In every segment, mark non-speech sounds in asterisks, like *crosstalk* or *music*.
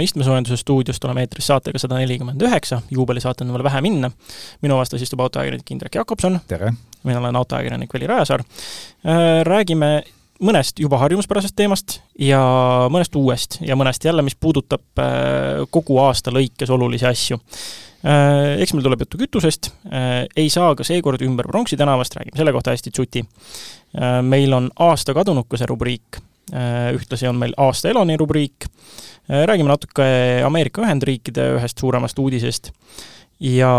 oleme Istmesoojenduse stuudiost, oleme eetris saatega sada nelikümmend üheksa, juubelisaate on veel vähe minna. minu vastas istub autoajakirjanik Indrek Jakobson. tere! mina olen autoajakirjanik Veli Rajasaar. Äh, räägime mõnest juba harjumuspärasest teemast ja mõnest uuest ja mõnest jälle, mis puudutab äh, kogu aasta lõikes olulisi asju. Äh, eks meil tuleb juttu kütusest, ei saa ka seekord ümber Pronksi tänavast, räägime selle kohta hästi tsuti. meil on aasta kadunukese rubriik, ühtlasi on meil aasta elani rubriik, räägime natuke Ameerika Ühendriikide ühest suuremast uudisest. Ja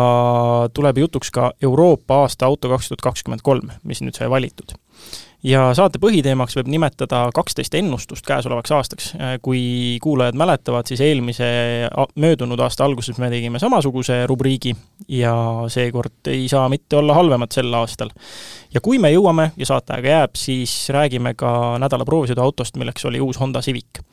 tuleb jutuks ka Euroopa aasta auto kaks tuhat kakskümmend kolm, mis nüüd sai valitud ja saate põhiteemaks võib nimetada kaksteist ennustust käesolevaks aastaks. kui kuulajad mäletavad, siis eelmise, möödunud aasta alguses me tegime samasuguse rubriigi ja seekord ei saa mitte olla halvemad sel aastal. ja kui me jõuame ja saateaega jääb, siis räägime ka nädala proovisõiduautost, milleks oli uus Honda Civic.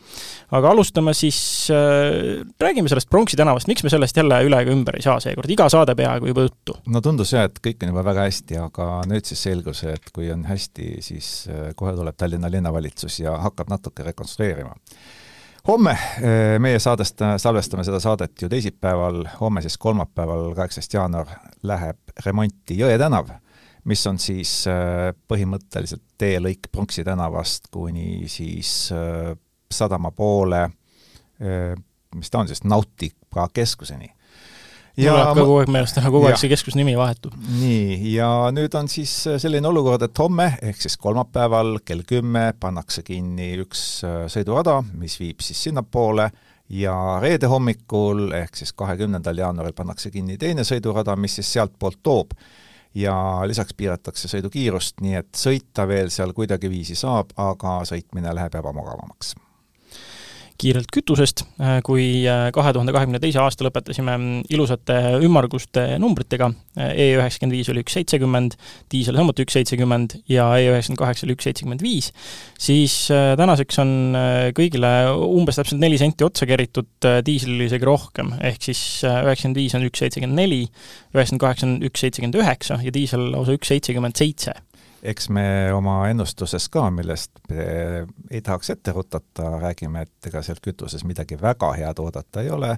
Aga alustame siis äh,, räägime sellest Pronksi tänavast, miks me sellest jälle üle ega ümber ei saa seekord, iga saade peaaegu juba juttu. no tundus jah, et kõik on juba väga hästi, aga nüüd siis selgus, et kui on hästi, siis äh, kohe tuleb Tallinna linnavalitsus ja hakkab natuke rekonstrueerima. homme äh, meie saadest, salvestame seda saadet ju teisipäeval, homme siis kolmapäeval, kaheksateist jaanuar, läheb remonti Jõe tänav, mis on siis äh, põhimõtteliselt teelõik Pronksi tänavast kuni siis sadama poole, mis ta on siis, Nautika keskuseni. Ja mul läheb ka kogu aeg meelest, kogu aeg see keskuse nimi vahetub. nii, ja nüüd on siis äh, selline olukord, et homme, ehk siis kolmapäeval kell kümme pannakse kinni üks äh, sõidurada, mis viib siis sinnapoole, ja reede hommikul, ehk siis kahekümnendal jaanuaril pannakse kinni teine sõidurada, mis siis sealtpoolt toob. Ja lisaks piiratakse sõidukiirust, nii et sõita veel seal kuidagiviisi saab, aga sõitmine läheb ebamugavamaks kiirelt kütusest, äh, kui äh, kahe tuhande kahekümne teise aasta lõpetasime ilusate ümmarguste numbritega, E üheksakümmend viis oli üks seitsekümmend, diisel samuti üks seitsekümmend ja E üheksakümmend kaheksa oli üks seitsekümmend viis, siis äh, tänaseks on kõigile umbes täpselt neli senti otsa keritud, diislil isegi rohkem, ehk siis üheksakümmend viis on üks seitsekümmend neli, üheksakümmend kaheksa on üks seitsekümmend üheksa ja diisel lausa üks seitsekümmend seitse eks me oma ennustuses ka, millest ei tahaks ette rutata, räägime, et ega sealt kütuses midagi väga head oodata ei ole.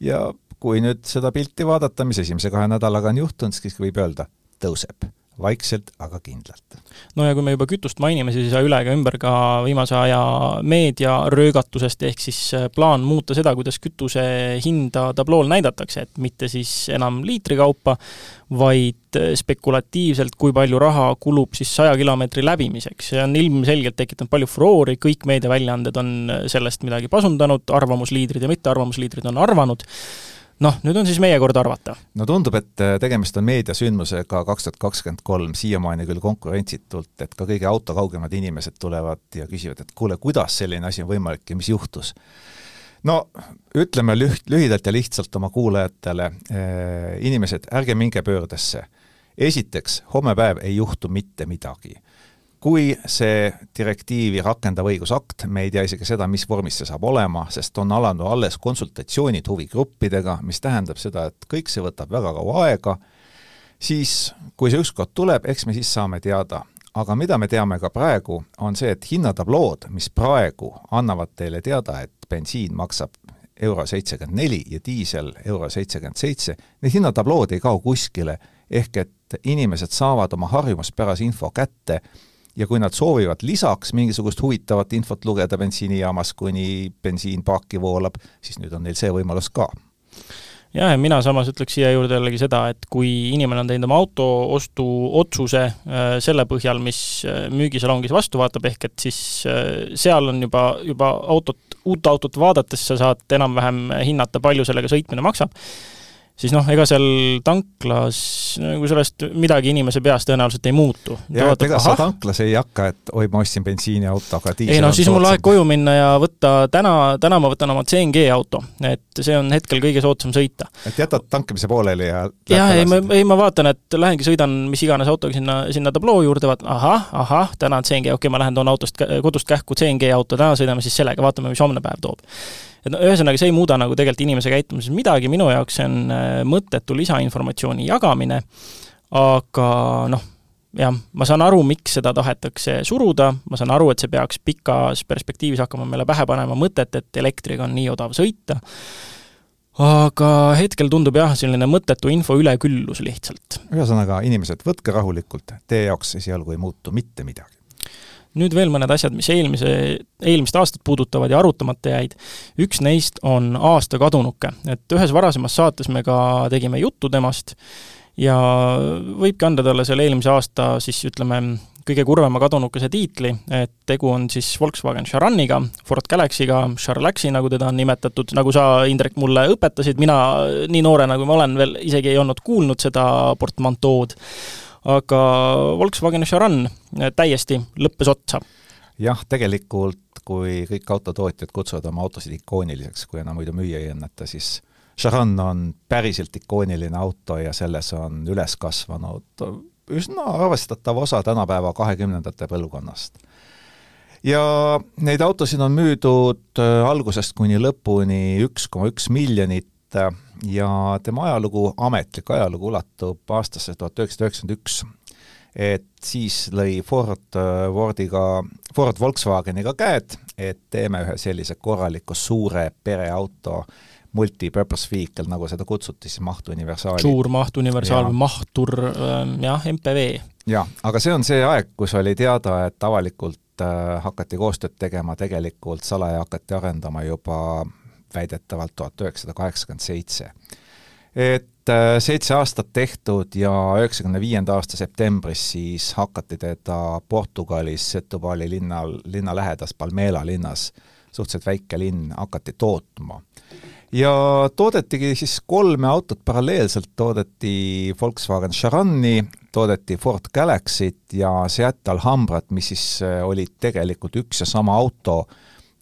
Ja kui nüüd seda pilti vaadata, mis esimese kahe nädalaga on juhtunud, siis võib öelda, tõuseb vaikselt, aga kindlalt. no ja kui me juba kütust mainime, siis ei saa üle ega ümber ka viimase aja meediaröögatusest, ehk siis äh, plaan muuta seda, kuidas kütuse hinda tablool näidatakse, et mitte siis enam liitri kaupa, vaid äh, spekulatiivselt, kui palju raha kulub siis saja kilomeetri läbimiseks. see on ilmselgelt tekitanud palju furoori, kõik meediaväljaanded on äh, sellest midagi pasundanud, arvamusliidrid ja mittearvamusliidrid on arvanud noh, nüüd on siis meie kord arvata. no tundub, et äh, tegemist on meediasündmusega kaks tuhat kakskümmend kolm, siiamaani küll konkurentsitult, et ka kõige autokaugemad inimesed tulevad ja küsivad, et kuule, kuidas selline asi on võimalik ja mis juhtus no ütleme lüht-, lühidalt ja lihtsalt oma kuulajatele eh,, inimesed, ärge minge pöördesse. esiteks, homme päev ei juhtu mitte midagi kui see direktiivi rakendav õigusakt, me ei tea isegi seda, mis vormis see saab olema, sest on alanud alles konsultatsioonid huvigruppidega, mis tähendab seda, et kõik see võtab väga kaua aega, siis kui see ükskord tuleb, eks me siis saame teada. aga mida me teame ka praegu, on see, et hinnatablood, mis praegu annavad teile teada, et bensiin maksab euro seitsekümmend neli ja diisel euro seitsekümmend seitse, need hinnatablood ei kao kuskile, ehk et inimesed saavad oma harjumuspärase info kätte ja kui nad soovivad lisaks mingisugust huvitavat infot lugeda bensiinijaamas, kuni bensiin paaki voolab, siis nüüd on neil see võimalus ka. Jah, ja mina samas ütleks siia juurde jällegi seda, et kui inimene on teinud oma auto ostuotsuse äh, selle põhjal, mis äh, müügisalongis vastu vaatab, ehk et siis äh, seal on juba, juba autot, uut autot vaadates sa saad enam-vähem hinnata, palju sellega sõitmine maksab siis noh, ega seal tanklas nagu sellest midagi inimese peas tõenäoliselt ei muutu. jah, et ega sa tanklas ei hakka, et oi, ma ostsin bensiiniauto, aga diisel ei noh, siis mul aeg koju minna ja võtta täna, täna ma võtan oma CNG auto, et see on hetkel kõige soodsam sõita. et jätad tankimise pooleli ja jah, ei ma, ei ma vaatan, et lähengi sõidan mis iganes autoga sinna, sinna tabloo juurde, vaatan ahah, ahah, täna on CNG, okei okay,, ma lähen toon autost, kodust kähku CNG auto, täna sõidame siis sellega, vaatame, mis homne päev toob et no ühesõnaga, see ei muuda nagu tegelikult inimese käitumises midagi, minu jaoks see on äh, mõttetu lisainformatsiooni jagamine, aga noh, jah, ma saan aru, miks seda tahetakse suruda, ma saan aru, et see peaks pikas perspektiivis hakkama meile pähe panema mõtet, et elektriga on nii odav sõita, aga hetkel tundub jah, selline mõttetu info üleküllus lihtsalt. ühesõnaga, inimesed, võtke rahulikult, teie jaoks esialgu ei muutu mitte midagi. Nüüd veel mõned asjad, mis eelmise, eelmist aastat puudutavad ja arutamata jäid. üks neist on aasta kadunuke, et ühes varasemas saates me ka tegime juttu temast ja võibki anda talle selle eelmise aasta siis ütleme, kõige kurvema kadunukese tiitli, et tegu on siis Volkswagen Charaniga, Ford Galaxy'ga, Charlaxi, nagu teda on nimetatud, nagu sa, Indrek, mulle õpetasid, mina nii noorena, kui ma olen, veel isegi ei olnud kuulnud seda portmantood, aga Volkswagen Charan täiesti lõppes otsa. jah, tegelikult kui kõik autotootjad kutsuvad oma autosid ikooniliseks, kui enam muidu müüa ei enneta, siis Charan on päriselt ikooniline auto ja selles on üles kasvanud üsna arvestatav osa tänapäeva kahekümnendate põlvkonnast. ja neid autosid on müüdud äh, algusest kuni lõpuni üks koma üks miljonit äh, ja tema ajalugu, ametlik ajalugu ulatub aastasse tuhat üheksasada üheksakümmend üks. et siis lõi Ford äh, Fordiga, Ford Volkswageniga käed, et teeme ühe sellise korraliku suure pereauto äh, multipurpose vehicle, nagu seda kutsuti, siis mahtuniversaali. suur mahtuniversaal või mahtur, ähm, jah, MPV. jah, aga see on see aeg, kus oli teada, et avalikult äh, hakati koostööd tegema, tegelikult salaja hakati arendama juba väidetavalt tuhat üheksasada kaheksakümmend seitse. et äh, seitse aastat tehtud ja üheksakümne viienda aasta septembris siis hakati teda Portugalis Setubali linnal, linna lähedas Palmela linnas, suhteliselt väike linn, hakati tootma ja toodetigi siis kolme autot paralleelselt, toodeti Volkswagen Charani, toodeti Ford Galaxyt ja Seat Alhambrat, mis siis äh, olid tegelikult üks ja sama auto,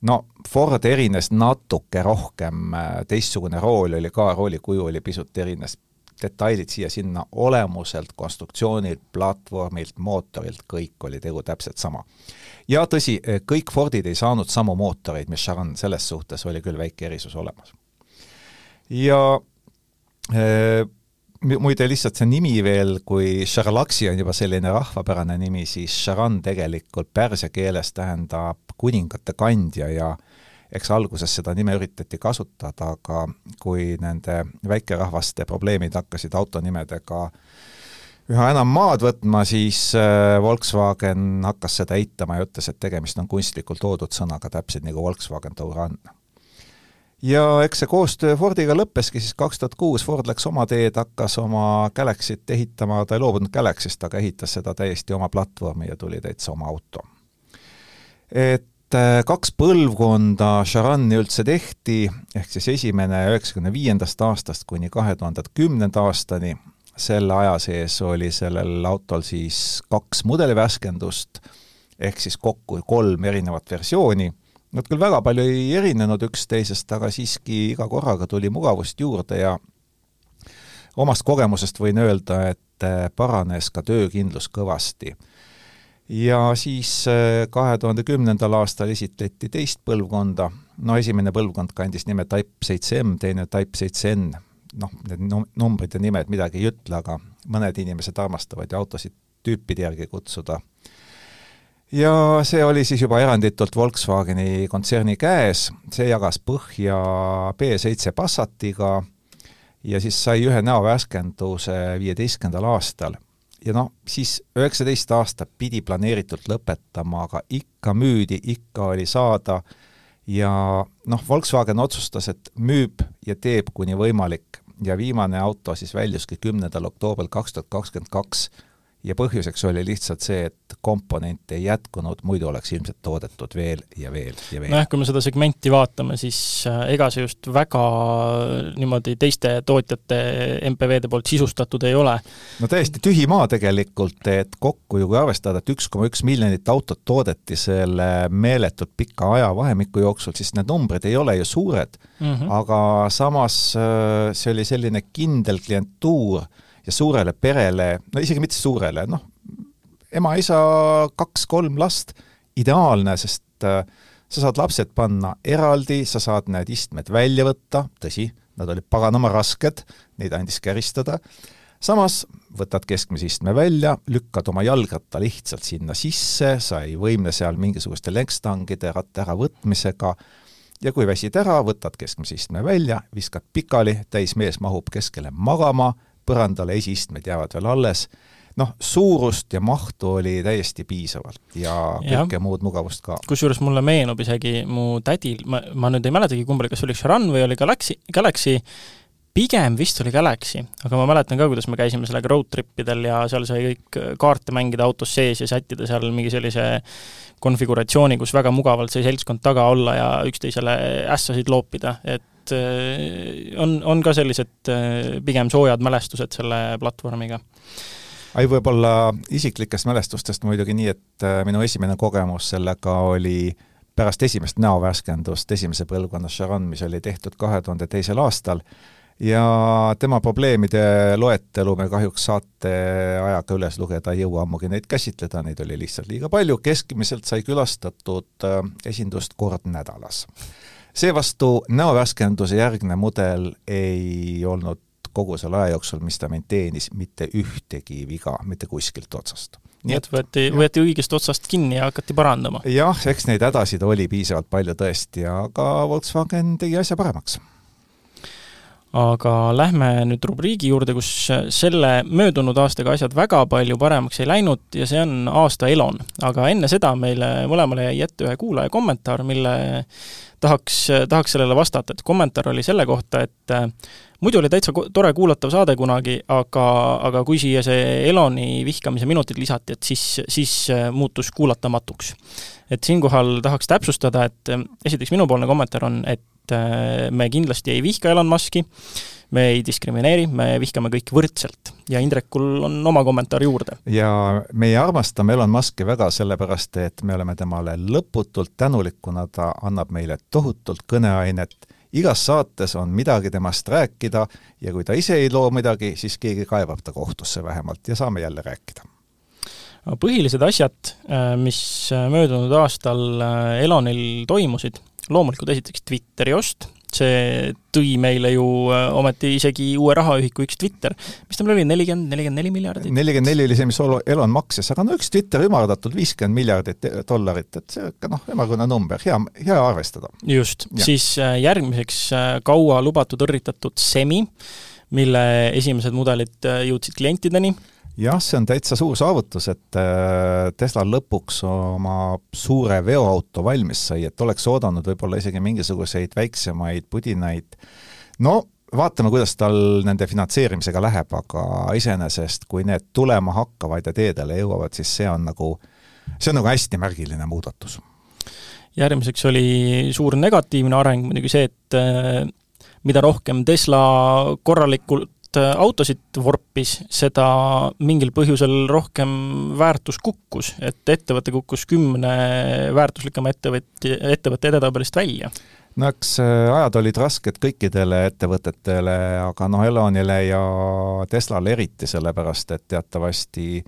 no Ford erines natuke rohkem, äh, teistsugune rool oli ka, rooli kuju oli pisut erines, detailid siia-sinna, olemuselt, konstruktsioonilt, platvormilt, mootorilt, kõik oli tegu täpselt sama. ja tõsi, kõik Fordid ei saanud samu mootoreid, mis Charan, selles suhtes oli küll väike erisus olemas ja äh, muide, lihtsalt see nimi veel, kui Sharlaksi on juba selline rahvapärane nimi, siis Sharan tegelikult pärsia keeles tähendab kuningate kandja ja eks alguses seda nime üritati kasutada, aga kui nende väikerahvaste probleemid hakkasid autonimedega üha enam maad võtma, siis äh, Volkswagen hakkas seda eitama ja ütles, et tegemist on kunstlikult loodud sõnaga, täpselt nagu Volkswagen Touran ja eks see koostöö Fordiga lõppeski siis kaks tuhat kuus, Ford läks oma teed, hakkas oma Galaxyt ehitama, ta ei loobunud Galaxyst, aga ehitas seda täiesti oma platvormi ja tuli täitsa oma auto. et äh, kaks põlvkonda Charani üldse tehti, ehk siis esimene üheksakümne viiendast aastast kuni kahe tuhande kümnenda aastani, selle aja sees oli sellel autol siis kaks mudelivärskendust, ehk siis kokku kolm erinevat versiooni Nad küll väga palju ei erinenud üksteisest, aga siiski iga korraga tuli mugavust juurde ja omast kogemusest võin öelda, et äh, paranes ka töökindlus kõvasti. ja siis äh, kahe tuhande kümnendal aastal esitleti teist põlvkonda, no esimene põlvkond kandis nime Type seitse M, teine Type seitse N, noh, need numbrid ja nimed midagi ei ütle, aga mõned inimesed armastavad ju autosid tüüpide järgi kutsuda ja see oli siis juba eranditult Volkswageni kontserni käes, see jagas põhja B7 Passatiga ja siis sai ühe näovärskenduse viieteistkümnendal aastal. ja noh, siis üheksateist aastat pidi planeeritult lõpetama, aga ikka müüdi, ikka oli saada. Ja noh, Volkswagen otsustas, et müüb ja teeb kuni võimalik. Ja viimane auto siis väljuski kümnendal oktoobril kaks tuhat kakskümmend kaks ja põhjuseks oli lihtsalt see, et komponente ei jätkunud, muidu oleks ilmselt toodetud veel ja veel ja veel. nojah, kui me seda segmenti vaatame, siis äh, ega see just väga niimoodi teiste tootjate MPV-de poolt sisustatud ei ole. no täiesti tühi maa tegelikult, et kokku ju kui arvestada, et üks koma üks miljonit autot toodeti selle meeletult pika ajavahemiku jooksul, siis need numbrid ei ole ju suured mm, -hmm. aga samas äh, see oli selline kindel klientuur, ja suurele perele, no isegi mitte suurele, noh, ema-isa, kaks-kolm last, ideaalne, sest äh, sa saad lapsed panna eraldi, sa saad need istmed välja võtta, tõsi, nad olid paganama rasked, neid andis käristada, samas võtad keskmise istme välja, lükkad oma jalgratta lihtsalt sinna sisse, sa ei võimle seal mingisuguste lenkstangide ratta äravõtmisega, ja kui väsid ära, võtad keskmise istme välja, viskad pikali, täismees mahub keskele magama, põrandale esiistmed jäävad veel alles, noh, suurust ja mahtu oli täiesti piisavalt ja kõike muud mugavust ka. kusjuures mulle meenub isegi mu tädil, ma, ma nüüd ei mäletagi, kumb oli, kas oli Charan või oli Galaxy, Galaxy, pigem vist oli Galaxy, aga ma mäletan ka, kuidas me käisime sellega road trip idel ja seal sai kõik kaarte mängida autos sees ja sättida seal mingi sellise konfiguratsiooni, kus väga mugavalt sai seltskond taga olla ja üksteisele ässasid loopida, et äh, on, on ka sellised äh, pigem soojad mälestused selle platvormiga. Ai, võib-olla isiklikest mälestustest muidugi nii, et äh, minu esimene kogemus sellega oli pärast esimest näovärskendust esimese põlvkonna Charan, mis oli tehtud kahe tuhande teisel aastal, ja tema probleemide loetelu me kahjuks saate ajaga üles lugeda ei jõua ammugi neid käsitleda, neid oli lihtsalt liiga palju, keskmiselt sai külastatud esindust kord nädalas. Seevastu näovärskenduse järgne mudel ei olnud kogu selle aja jooksul, mis ta mind teenis, mitte ühtegi viga mitte kuskilt otsast. nii et võeti, võeti õigest otsast kinni ja hakati parandama? jah, eks neid hädasid oli piisavalt palju tõesti, aga Volkswagen tegi asja paremaks aga lähme nüüd rubriigi juurde, kus selle möödunud aastaga asjad väga palju paremaks ei läinud ja see on aasta Elon. aga enne seda meile mõlemale jäi ette ühe kuulaja kommentaar, mille tahaks, tahaks sellele vastata, et kommentaar oli selle kohta, et äh, muidu oli täitsa tore kuulatav saade kunagi, aga, aga kui siia see Eloni vihkamise minutid lisati, et siis, siis äh, muutus kuulatamatuks. et siinkohal tahaks täpsustada, et äh, esiteks minupoolne kommentaar on, et me kindlasti ei vihka Elon Muski, me ei diskrimineeri, me vihkame kõiki võrdselt. Ja Indrekul on oma kommentaar juurde. ja meie armastame Elon Muski väga sellepärast, et me oleme temale lõputult tänulik, kuna ta annab meile tohutult kõneainet, igas saates on midagi temast rääkida ja kui ta ise ei loo midagi, siis keegi kaevab ta kohtusse vähemalt ja saame jälle rääkida. Põhilised asjad, äh, mis möödunud aastal äh, Elonil toimusid, loomulikult esiteks Twitteri ost, see tõi meile ju äh, ometi isegi uue rahaühiku üks Twitter, mis ta meil oli, nelikümmend, nelikümmend neli miljardit? nelikümmend neli oli see, mis Elon maksis, aga no üks Twitter ümardatult viiskümmend miljardit dollarit, et see ikka noh, ümmargune number, hea, hea arvestada. just, siis äh, järgmiseks äh, kaua lubatud õrritatud Semi, mille esimesed mudelid jõudsid klientideni jah, see on täitsa suur saavutus, et äh, Tesla lõpuks oma suure veoauto valmis sai, et oleks oodanud võib-olla isegi mingisuguseid väiksemaid pudinaid. no vaatame, kuidas tal nende finantseerimisega läheb, aga iseenesest, kui need tulema hakkavad ja teedele jõuavad, siis see on nagu, see on nagu hästi märgiline muudatus. järgmiseks oli suur negatiivne areng muidugi see, et äh, mida rohkem Tesla korralikult autosid vorpis, seda mingil põhjusel rohkem väärtus kukkus, et ettevõte kukkus kümne väärtuslikema ettevõtja, ettevõtte edetabelist välja. No eks äh, ajad olid rasked kõikidele ettevõtetele, aga noh, Elonile ja Teslale eriti, sellepärast et teatavasti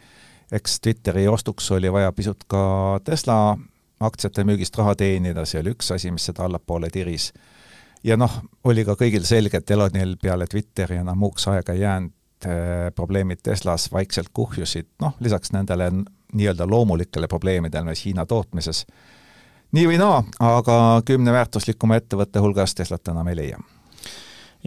eks Twitteri ostuks oli vaja pisut ka Tesla aktsiate müügist raha teenida, see oli üks asi, mis seda allapoole tiris ja noh, oli ka kõigil selge, et Elonil peale Twitteri enam muuks aega ei jäänud, äh, probleemid Teslas vaikselt kuhjusid, noh, lisaks nendele nii-öelda loomulikele probleemidele, mis Hiina tootmises. Nii või naa, aga kümne väärtuslikuma ettevõtte hulgas Teslat enam ei leia.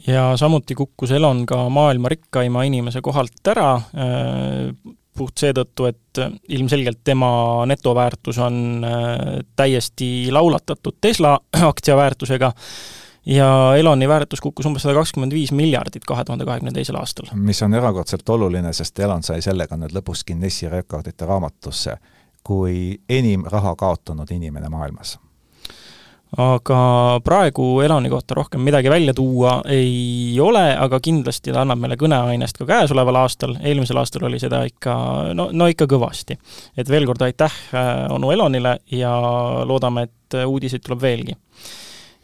Ja samuti kukkus Elon ka maailma rikkaima inimese kohalt ära, äh, puht seetõttu, et ilmselgelt tema netoväärtus on äh, täiesti laulatatud Tesla *clears throat* aktsia väärtusega ja Eloni väärtus kukkus umbes sada kakskümmend viis miljardit kahe tuhande kahekümne teisel aastal. mis on erakordselt oluline, sest Elon sai sellega nüüd lõpuks Guinessi rekordite raamatusse kui enim raha kaotanud inimene maailmas aga praegu Eloni kohta rohkem midagi välja tuua ei ole, aga kindlasti ta annab meile kõneainest ka käesoleval aastal, eelmisel aastal oli seda ikka, no, no ikka kõvasti. et veel kord aitäh äh, onu Elonile ja loodame, et uudiseid tuleb veelgi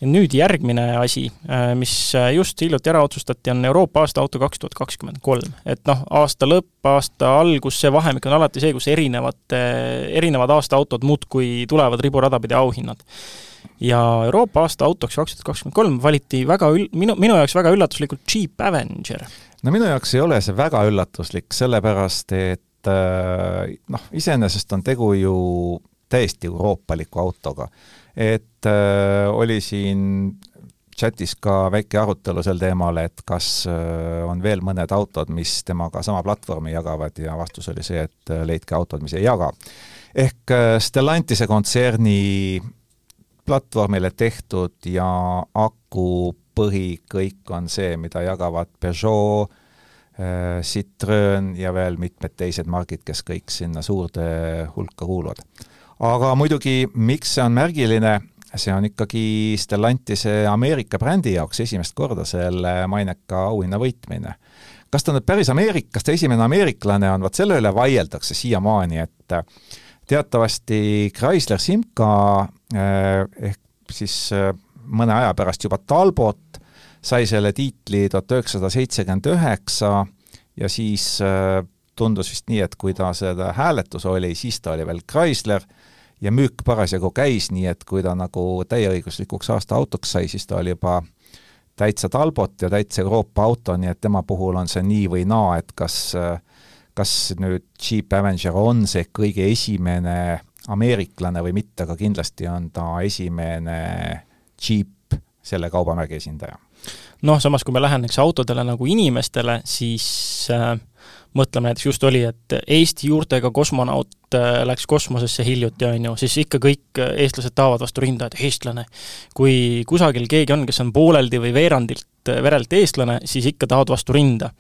nüüd järgmine asi, mis just hiljuti ära otsustati, on Euroopa aasta auto kaks tuhat kakskümmend kolm. et noh, aasta lõpp, aasta algus, see vahemik on alati see, kus erinevate, erinevad aastaautod muudkui tulevad riburada pidi auhinnad ja Euroopa aasta autoks kaks tuhat kakskümmend kolm valiti väga ül-, minu, minu jaoks väga üllatuslikult Jeep Avenger. no minu jaoks ei ole see väga üllatuslik, sellepärast et äh, noh, iseenesest on tegu ju täiesti euroopaliku autoga. et äh, oli siin chatis ka väike arutelu sel teemal, et kas äh, on veel mõned autod, mis temaga sama platvormi jagavad ja vastus oli see, et äh, leidke autod, mis ei jaga. ehk Stellantise kontserni platvormile tehtud ja akupõhi kõik on see, mida jagavad Peugeot, äh, Citroen ja veel mitmed teised margid, kes kõik sinna suurde hulka kuuluvad. Aga muidugi, miks see on märgiline, see on ikkagi Stellantise Ameerika brändi jaoks esimest korda selle maineka auhinna võitmine. kas ta nüüd päris Ameerikast esimene ameeriklane on, vot selle üle vaieldakse siiamaani, et teatavasti Chrysler Simca eh, ehk siis eh, mõne aja pärast juba Talbot sai selle tiitli tuhat üheksasada seitsekümmend üheksa ja siis tundus vist nii, et kui ta seda hääletus oli, siis ta oli veel Chrysler ja müük parasjagu käis, nii et kui ta nagu täieõiguslikuks aasta autoks sai, siis ta oli juba täitsa Talbot ja täitsa Euroopa auto, nii et tema puhul on see nii või naa, et kas kas nüüd Jeep Avenger on see kõige esimene ameeriklane või mitte, aga kindlasti on ta esimene Jeep selle kaubamärgi esindaja. noh, samas kui me läheneks autodele nagu inimestele, siis äh, mõtleme näiteks just oli, et Eesti juurtega kosmonaut äh, läks kosmosesse hiljuti, on ju, siis ikka kõik eestlased tahavad vastu rinda, et eestlane. kui kusagil keegi on, kes on pooleldi või veerandilt, verelt eestlane, siis ikka tahavad vastu rinda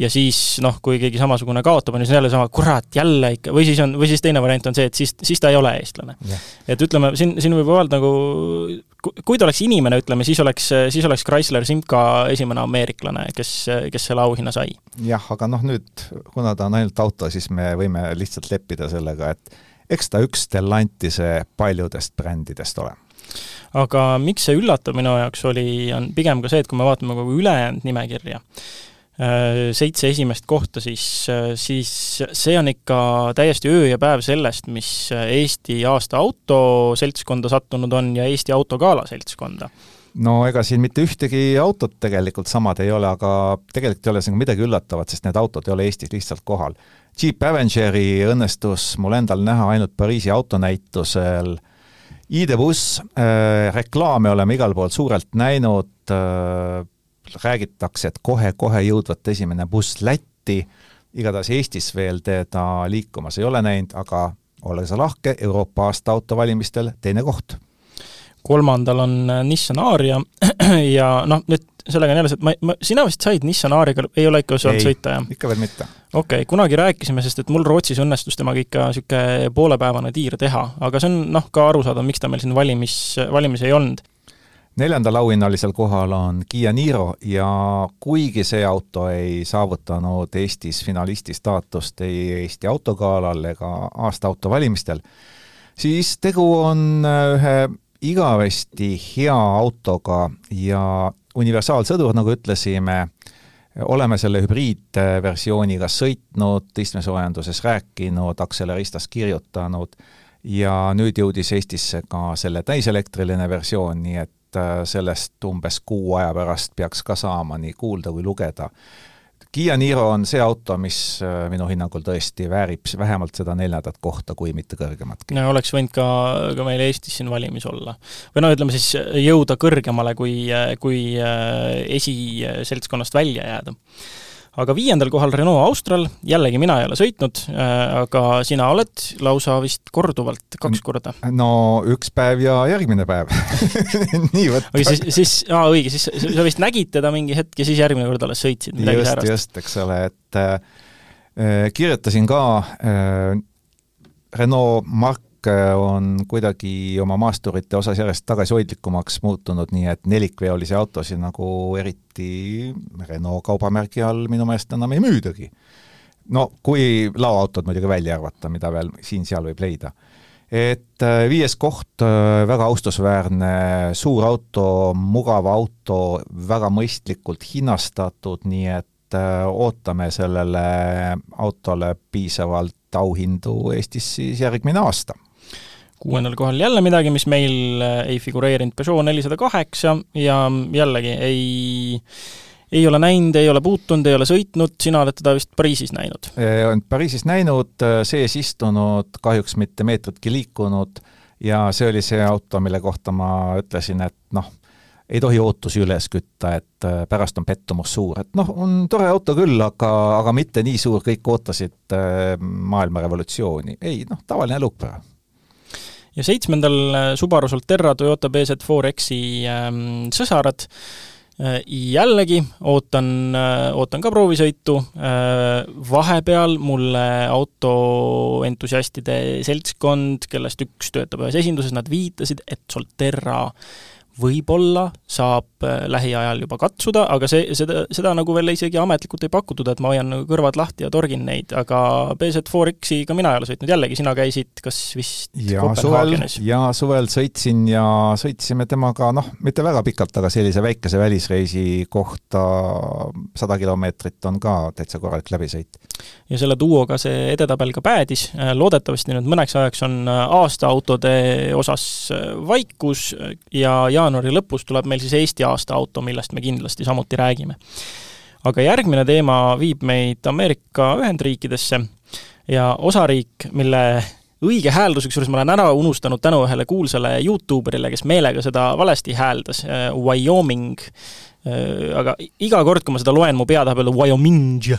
ja siis noh, kui keegi samasugune kaotab, on ju, see on jälle sama, kurat, jälle ikka, või siis on, või siis teine variant on see, et siis, siis ta ei ole eestlane. Yeah.. et ütleme, siin, siin võib öelda nagu, kui ta oleks inimene, ütleme, siis oleks, siis oleks Chrysler Simca esimene ameeriklane, kes, kes selle auhinna sai. jah, aga noh, nüüd kuna ta on ainult auto, siis me võime lihtsalt leppida sellega, et eks ta üks Stellantise paljudest brändidest ole. Aga miks see üllatav minu jaoks oli, on pigem ka see, et kui me vaatame kogu ülejäänud nimekirja, seitse esimest kohta, siis, äh, siis see on ikka täiesti öö ja päev sellest, mis äh, Eesti aasta auto seltskonda sattunud on ja Eesti autogala seltskonda no ega siin mitte ühtegi autot tegelikult samad ei ole, aga tegelikult ei ole siin midagi üllatavat, sest need autod ei ole Eestis lihtsalt kohal. Jeep Avengeri õnnestus mul endal näha ainult Pariisi autonäitusel, ID-buss äh,, reklaame oleme igal pool suurelt näinud äh,, räägitakse, et kohe-kohe jõudvat esimene buss Lätti, igatahes Eestis veel teda liikumas ei ole näinud, aga ole sa lahke, Euroopa aasta autovalimistel teine koht. kolmandal on äh, Nissan Aria *clears throat* ja noh, nüüd sellega on jälle see, et ma, ma, sina vist said Nissan Ariga, ei ole ikka saanud sõita, jah? ikka veel mitte. okei okay,, kunagi rääkisime, sest et mul Rootsis õnnestus temaga ikka niisugune poolepäevane tiir teha, aga see on noh, ka arusaadav, miks ta meil siin valimis, valimis ei olnud neljandal auhinnalisel kohal on Kiia Niro ja kuigi see auto ei saavutanud Eestis finalisti staatust ei Eesti autogalal ega aasta auto valimistel, siis tegu on äh, ühe igavesti hea autoga ja universaalsõdur, nagu ütlesime, oleme selle hübriidversiooniga sõitnud, istmesoojenduses rääkinud, Acceleristas kirjutanud ja nüüd jõudis Eestisse ka selle täiselektriline versioon, nii et et äh, sellest umbes kuu aja pärast peaks ka saama nii kuulda kui lugeda. Kiia Niro on see auto, mis äh, minu hinnangul tõesti väärib vähemalt seda neljandat kohta, kui mitte kõrgematki. no oleks võinud ka, ka meil Eestis siin valimis olla. või no ütleme siis jõuda kõrgemale, kui, kui äh, esiseltskonnast välja jääda aga viiendal kohal Renault Austral, jällegi mina ei ole sõitnud, äh, aga sina oled lausa vist korduvalt, kaks korda. no üks päev ja järgmine päev *laughs* nii võtta. või siis, siis, aa õige, siis sa vist nägid teda mingi hetk ja siis järgmine kord alles sõitsid midagi säärast. just, eks ole, et äh, kirjutasin ka äh, Renault Mark Äh, on kuidagi oma maasturite osas järjest tagasihoidlikumaks muutunud, nii et nelikveolisi autosid nagu eriti Renault kaubamärgi all minu meelest enam ei müüdagi. no kui laoautod muidugi välja arvata, mida veel siin-seal võib leida. et äh, viies koht, äh, väga austusväärne, suur auto, mugav auto, väga mõistlikult hinnastatud, nii et äh, ootame sellele autole piisavalt auhindu Eestis siis järgmine aasta kuuendal kohal jälle midagi, mis meil ei figureerinud, Peugeot nelisada kaheksa ja jällegi ei ei ole näinud, ei ole puutunud, ei ole sõitnud, sina oled teda vist Pariisis näinud? olen Pariisis näinud, sees istunud, kahjuks mitte meetritki liikunud. Ja see oli see auto, mille kohta ma ütlesin, et noh, ei tohi ootusi üles kütta, et äh, pärast on pettumus suur, et noh, on tore auto küll, aga, aga mitte nii suur, kõik ootasid äh, maailma revolutsiooni. ei noh, tavaline elupärane ja seitsmendal äh, Subaru Solterra Toyota BZ4X-i ähm, sõsarad. Äh, jällegi ootan, äh, ootan ka proovisõitu, vahepeal mulle autoentusiastide seltskond, kellest üks töötab ühes esinduses, nad viitasid, et Solterra võib-olla saab äh, lähiajal juba katsuda, aga see, seda, seda nagu veel isegi ametlikult ei pakutud, et ma hoian nagu kõrvad lahti ja torgin neid, aga BZ4X-i ka mina ei ole sõitnud, jällegi sina käisid kas vist ja suvel, ja suvel sõitsin ja sõitsime temaga noh, mitte väga pikalt, aga sellise väikese välisreisi kohta sada kilomeetrit on ka täitsa korralik läbisõit. ja selle duoga see edetabel ka päädis, loodetavasti nüüd mõneks ajaks on aastaautode osas vaikus ja jaanuaris jaanuari lõpus tuleb meil siis Eesti aasta auto, millest me kindlasti samuti räägime. aga järgmine teema viib meid Ameerika Ühendriikidesse ja osariik, mille õige hääldus, kusjuures ma olen ära unustanud tänu ühele kuulsale Youtuberile, kes meelega seda valesti hääldas, äh, Wyoming, äh, aga iga kord, kui ma seda loen, mu pea tahab öelda Wyoming.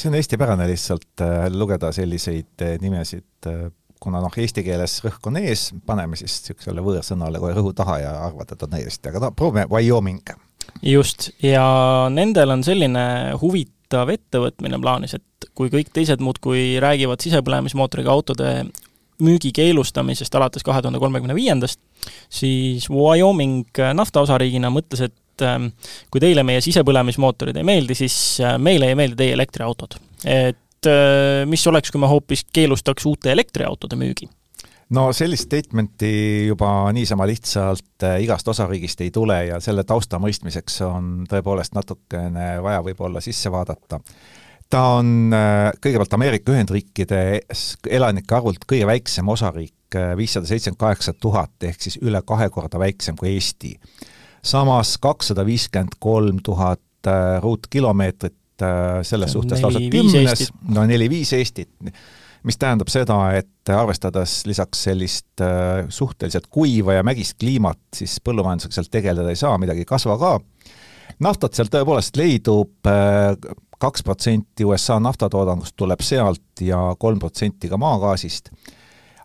see on eestipärane lihtsalt äh, lugeda selliseid nimesid kuna noh, eesti keeles rõhk on ees, paneme siis niisugusele võõrsõnale kohe rõhu taha ja arvad, et on õiesti, aga no proovime Wyoming. just, ja nendel on selline huvitav ettevõtmine plaanis, et kui kõik teised muudkui räägivad sisepõlemismootoriga autode müügi keelustamisest alates kahe tuhande kolmekümne viiendast, siis Wyoming naftaosariigina mõtles, et ähm, kui teile meie sisepõlemismootorid ei meeldi, siis äh, meile ei meeldi teie elektriautod. et et äh, mis oleks, kui me hoopis keelustaks uute elektriautode müügi? no sellist statement'i juba niisama lihtsalt äh, igast osariigist ei tule ja selle tausta mõistmiseks on tõepoolest natukene vaja võib-olla sisse vaadata. ta on äh, kõigepealt Ameerika Ühendriikide elanike arvult kõige väiksem osariik, viissada seitsekümmend kaheksa tuhat, ehk siis üle kahe korda väiksem kui Eesti. samas kakssada viiskümmend kolm tuhat ruutkilomeetrit Äh, selles suhtes lausa kümnes, no neli-viis Eestit, mis tähendab seda, et arvestades lisaks sellist äh, suhteliselt kuiva ja mägist kliimat, siis põllumajandusega sealt tegeleda ei saa, midagi ei kasva ka, naftat seal tõepoolest leidub, äh, kaks protsenti USA naftatoodangust tuleb sealt ja kolm protsenti ka maagaasist.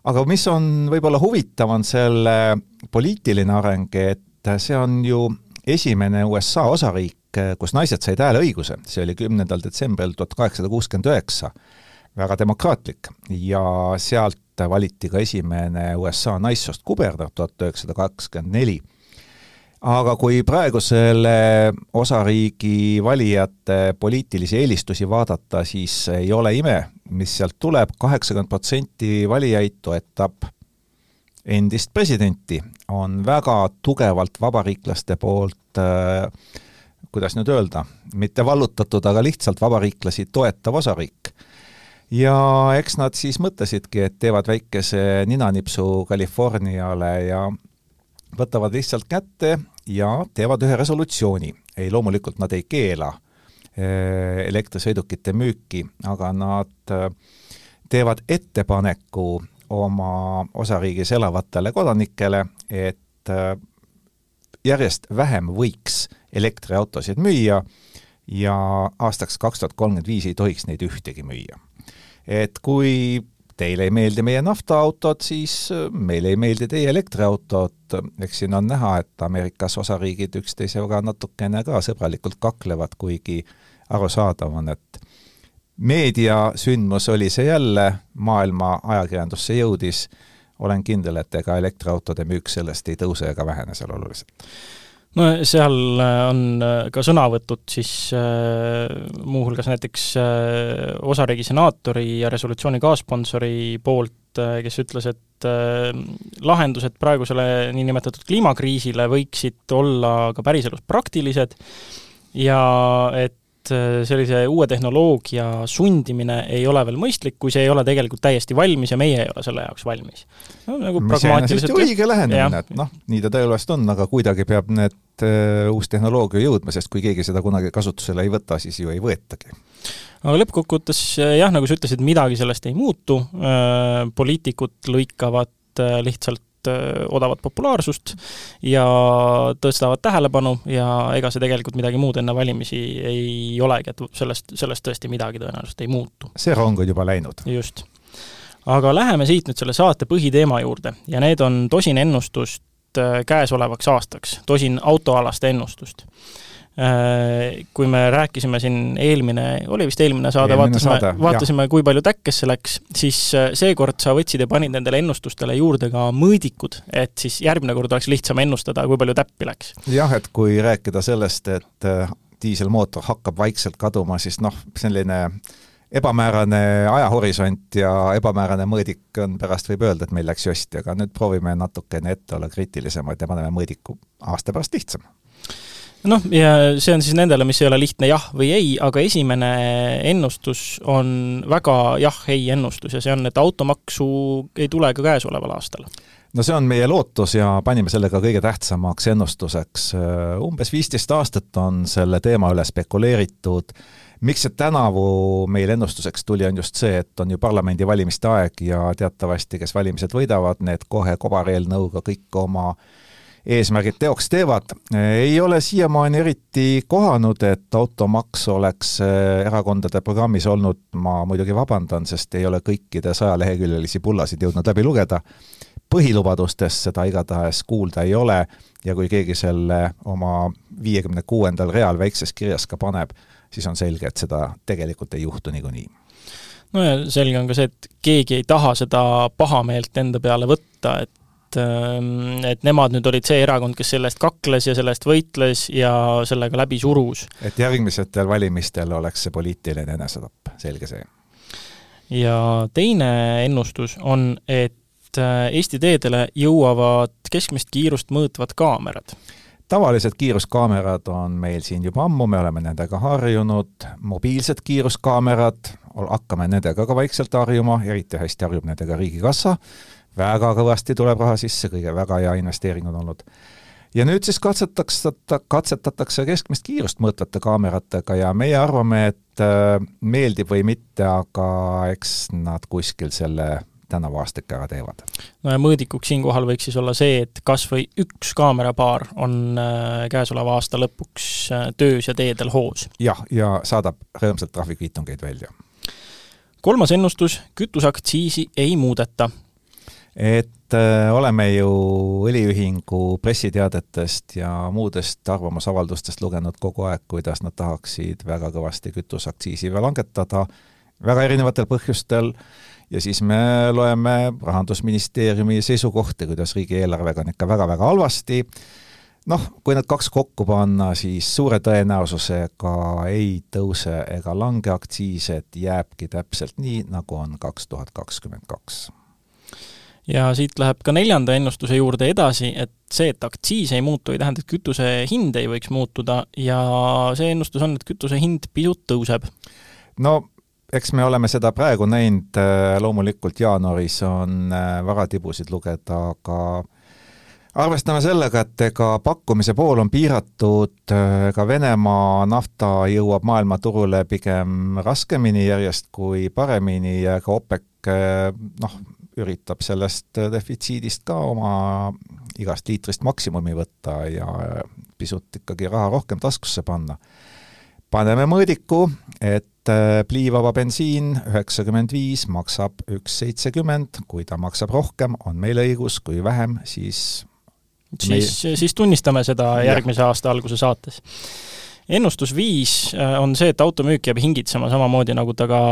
aga mis on võib-olla huvitav, on selle poliitiline areng, et see on ju esimene USA osariik, hetk, kus naised said hääleõiguse, see oli kümnendal detsembril tuhat kaheksasada kuuskümmend üheksa, väga demokraatlik, ja sealt valiti ka esimene USA naissoost kuberner tuhat üheksasada kakskümmend neli. aga kui praegu selle osariigi valijate poliitilisi eelistusi vaadata, siis ei ole ime, mis sealt tuleb, kaheksakümmend protsenti valijaid toetab endist presidenti, on väga tugevalt vabariiklaste poolt äh, kuidas nüüd öelda, mitte vallutatud, aga lihtsalt vabariiklasi toetav osariik. ja eks nad siis mõtlesidki, et teevad väikese ninanipsu Californiale ja võtavad lihtsalt kätte ja teevad ühe resolutsiooni. ei, loomulikult nad ei keela eh, elektrisõidukite müüki, aga nad eh, teevad ettepaneku oma osariigis elavatele kodanikele, et eh, järjest vähem võiks elektriautosid müüa ja aastaks kaks tuhat kolmkümmend viis ei tohiks neid ühtegi müüa. et kui teile ei meeldi meie naftaautod, siis meile ei meeldi teie elektriautod, eks siin on näha, et Ameerikas osariigid üksteisega natukene ka sõbralikult kaklevad, kuigi arusaadav on, et meediasündmus oli see jälle, maailma ajakirjandusse jõudis, olen kindel, et ega elektriautode müük sellest ei tõuse ega vähene seal oluliselt no seal äh, on äh, ka sõnavõtud siis äh, muuhulgas näiteks osariigi senaatori ja resolutsiooni kaassponsori poolt kes ütles, et lahendused praegusele niinimetatud kliimakriisile võiksid olla ka päriselus praktilised ja et sellise uue tehnoloogia sundimine ei ole veel mõistlik, kui see ei ole tegelikult täiesti valmis ja meie ei ole selle jaoks valmis. No,. nagu pragmaatiliselt õige lähenemine, et noh, nii ta tõepoolest on, aga kuidagi peab need uh, uus tehnoloogia jõudma, sest kui keegi seda kunagi kasutusele ei võta, siis ju ei võetagi. Aga lõppkokkuvõttes jah, nagu sa ütlesid, midagi sellest ei muutu, äh, poliitikud lõikavad äh, lihtsalt äh, odavat populaarsust ja tõstavad tähelepanu ja ega see tegelikult midagi muud enne valimisi ei olegi, et sellest, sellest tõesti midagi tõenäoliselt ei muutu. see rong on juba läinud. just. aga läheme siit nüüd selle saate põhiteema juurde ja need on tosin ennustust käesolevaks aastaks, tosin autoalast ennustust Äh, kui me rääkisime siin eelmine, oli vist eelmine saade, vaatasime, vaatasime, kui palju täkkesse läks, siis äh, seekord sa võtsid ja panid nendele ennustustele juurde ka mõõdikud, et siis järgmine kord oleks lihtsam ennustada, kui palju täppi läks. jah, et kui rääkida sellest, et äh, diiselmootor hakkab vaikselt kaduma, siis noh, selline ebamäärane ajahorisont ja ebamäärane mõõdik on, pärast võib öelda, et meil läks josti, aga nüüd proovime natukene ette olla kriitilisemad ja paneme mõõdiku aasta pärast lihtsam noh, ja see on siis nendele, mis ei ole lihtne jah või ei, aga esimene ennustus on väga jah-ei ennustus ja see on, et automaksu ei tule ka käesoleval aastal no see on meie lootus ja panime selle ka kõige tähtsamaks ennustuseks. umbes viisteist aastat on selle teema üle spekuleeritud, miks see tänavu meil ennustuseks tuli, on just see, et on ju parlamendivalimiste aeg ja teatavasti, kes valimised võidavad, need kohe kobareelnõuga kõik oma äh, eesmärgid teoks teevad. ei ole siiamaani eriti kohanud, et automaks oleks äh, erakondade programmis olnud, ma muidugi vabandan, sest ei ole kõikide sajaleheküljelisi pullasid jõudnud läbi lugeda, põhilubadustest seda igatahes kuulda ei ole. Ja kui keegi selle oma viiekümne kuuendal real väikses kirjas ka paneb, siis on selge, et seda tegelikult ei juhtu niikuinii. No ja selge on ka see, et keegi ei taha seda pahameelt enda peale võtta, et et, ähm, et nemad nüüd olid see erakond, kes selle eest kakles ja selle eest võitles ja sellega läbi surus. et järgmistel valimistel oleks see poliitiline enesetapp, selge see. ja teine ennustus on, et äh, Eesti teedele jõuavad keskmist kiirust mõõtvad kaamerad tavalised kiiruskaamerad on meil siin juba ammu, me oleme nendega harjunud, mobiilsed kiiruskaamerad, hakkame nendega ka vaikselt harjuma, eriti hästi harjub nendega Riigikassa, väga kõvasti tuleb raha sisse, kõige väga hea investeering on olnud. ja nüüd siis katsetatakse, katsetatakse keskmist kiirust mõõtvate kaameratega ja meie arvame, et äh, meeldib või mitte, aga eks nad kuskil selle tänavu aastik ära teevad. no ja mõõdikuks siinkohal võiks siis olla see, et kas või üks kaamerapaar on äh, käesoleva aasta lõpuks äh, töös ja teedel hoos. jah, ja saadab rõõmsalt trahvikviitungeid välja. kolmas ennustus, kütuseaktsiisi ei muudeta et äh, oleme ju õliühingu pressiteadetest ja muudest arvamusavaldustest lugenud kogu aeg, kuidas nad tahaksid väga kõvasti kütuseaktsiisi langetada, väga erinevatel põhjustel, ja siis me loeme Rahandusministeeriumi seisukohti, kuidas riigieelarvega on ikka väga-väga halvasti, noh, kui need kaks kokku panna, siis suure tõenäosusega ei tõuse ega lange aktsiis, et jääbki täpselt nii, nagu on kaks tuhat kakskümmend kaks ja siit läheb ka neljanda ennustuse juurde edasi, et see, et aktsiis ei muutu, ei tähenda, et kütuse hind ei võiks muutuda ja see ennustus on, et kütuse hind pisut tõuseb. no eks me oleme seda praegu näinud, äh, loomulikult jaanuaris on äh, varatibusid lugeda, aga arvestame sellega, et ega pakkumise pool on piiratud, äh, ka Venemaa nafta jõuab maailmaturule pigem raskemini järjest kui paremini ja ka OPEC noh, üritab sellest defitsiidist ka oma igast liitrist maksimumi võtta ja pisut ikkagi raha rohkem taskusse panna. paneme mõõdiku, et äh, pliivaba bensiin üheksakümmend viis maksab üks seitsekümmend, kui ta maksab rohkem, on meil õigus, kui vähem, siis siis me..., siis tunnistame seda järgmise ja. aasta alguse saates ennustus viis äh, on see, et automüük jääb hingitsema samamoodi, nagu ta ka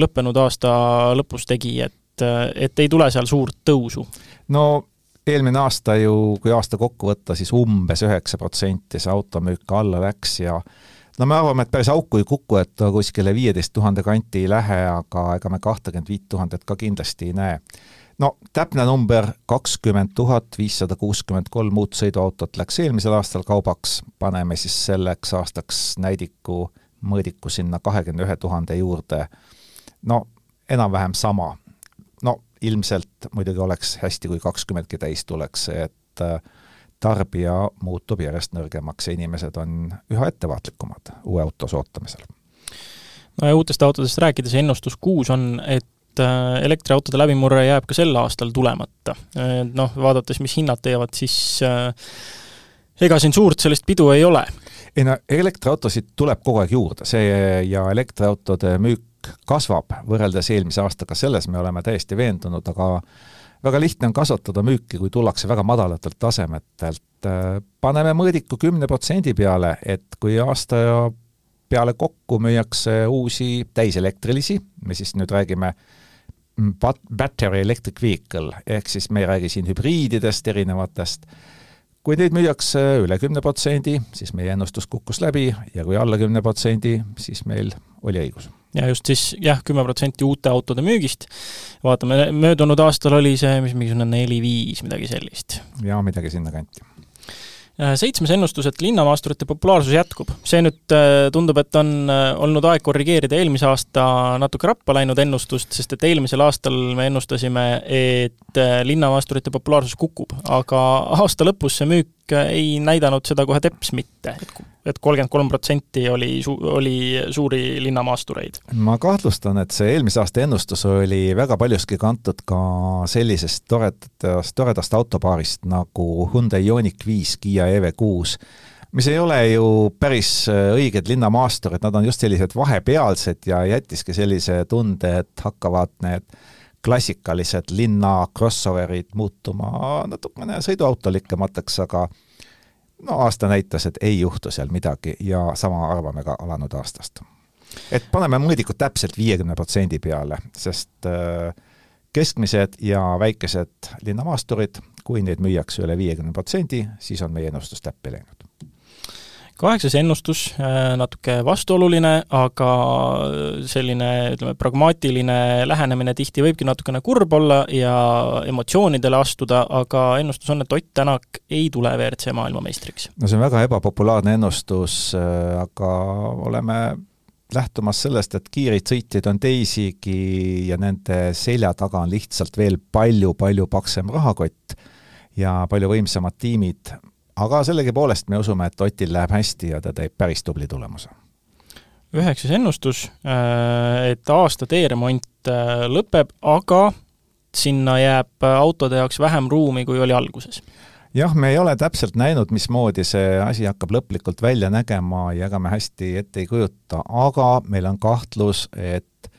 lõppenud aasta lõpus tegi, et et, et ei tule seal suurt tõusu? no eelmine aasta ju, kui aasta kokku võtta, siis umbes üheksa protsenti see automüük alla läks ja no me arvame, et päris auku ei kuku, et ta kuskile viieteist tuhande kanti ei lähe, aga ega me kahtekümmet viit tuhandet ka kindlasti ei näe. no täpne number kakskümmend tuhat viissada kuuskümmend kolm uut sõiduautot läks eelmisel aastal kaubaks, paneme siis selleks aastaks näidiku mõõdiku sinna kahekümne ühe tuhande juurde, no enam-vähem sama. Ilmselt muidugi oleks hästi, kui kakskümmendki täis tuleks, et äh, tarbija muutub järjest nõrgemaks ja inimesed on üha ettevaatlikumad uue auto sootamisel. no ja uutest autodest rääkides, ennustus kuus on, et äh, elektriautode läbimurre jääb ka sel aastal tulemata. noh, vaadates, mis hinnad teevad, siis äh, ega siin suurt sellist pidu ei ole. ei no elektriautosid tuleb kogu aeg juurde, see ja elektriautode müük kasvab võrreldes eelmise aastaga, selles me oleme täiesti veendunud, aga väga lihtne on kasvatada müüki, kui tullakse väga madalatelt tasemetelt. paneme mõõdiku kümne protsendi peale, et kui aasta peale kokku müüakse uusi täiselektrilisi, me siis nüüd räägime bat-, battery electric vehicle, ehk siis me ei räägi siin hübriididest erinevatest, kui neid müüakse üle kümne protsendi, siis meie ennustus kukkus läbi ja kui alla kümne protsendi, siis meil oli õigus ja just siis jah, kümme protsenti uute autode müügist, vaatame, möödunud aastal oli see mis mingisugune neli-viis, midagi sellist. jaa, midagi sinnakanti äh, seitsmes ennustus, et linnamaasturite populaarsus jätkub. see nüüd äh, tundub, et on äh, olnud aeg korrigeerida eelmise aasta natuke rappa läinud ennustust, sest et eelmisel aastal me ennustasime, et linnamaasturite populaarsus kukub, aga aasta lõpus see müük ei näidanud seda kohe teps mitte, et et kolmkümmend kolm protsenti oli su-, oli suuri linnamaastureid. ma kahtlustan, et see eelmise aasta ennustus oli väga paljuski kantud ka sellisest toredast, toredast autopaarist nagu Hyundai Ioniq viis, Kiia EV6, mis ei ole ju päris õiged linnamaasturid, nad on just sellised vahepealsed ja jättiski sellise tunde, et hakkavad need klassikalised linna crossoverid muutuma natukene sõiduautolikemateks, aga no aasta näitas, et ei juhtu seal midagi ja sama arvame ka alanud aastast. et paneme mõõdikud täpselt viiekümne protsendi peale, sest äh, keskmised ja väikesed linnamaasturid, kui neid müüakse üle viiekümne protsendi, siis on meie ennustus täppi läinud kaheksas ennustus, äh, natuke vastuoluline, aga selline, ütleme, pragmaatiline lähenemine tihti võibki natukene kurb olla ja emotsioonidele astuda, aga ennustus on, et Ott Tänak ei tule WRC maailmameistriks. no see on väga ebapopulaarne ennustus, äh, aga oleme lähtumas sellest, et kiireid sõitjaid on teisigi ja nende selja taga on lihtsalt veel palju-palju paksem rahakott ja palju võimsamad tiimid, aga sellegipoolest me usume, et Otil läheb hästi ja ta teeb päris tubli tulemuse. üheksas ennustus, äh, et aasta teeremont äh, lõpeb, aga sinna jääb autode jaoks vähem ruumi, kui oli alguses jah, me ei ole täpselt näinud, mismoodi see asi hakkab lõplikult välja nägema ja ega me hästi ette ei kujuta, aga meil on kahtlus, et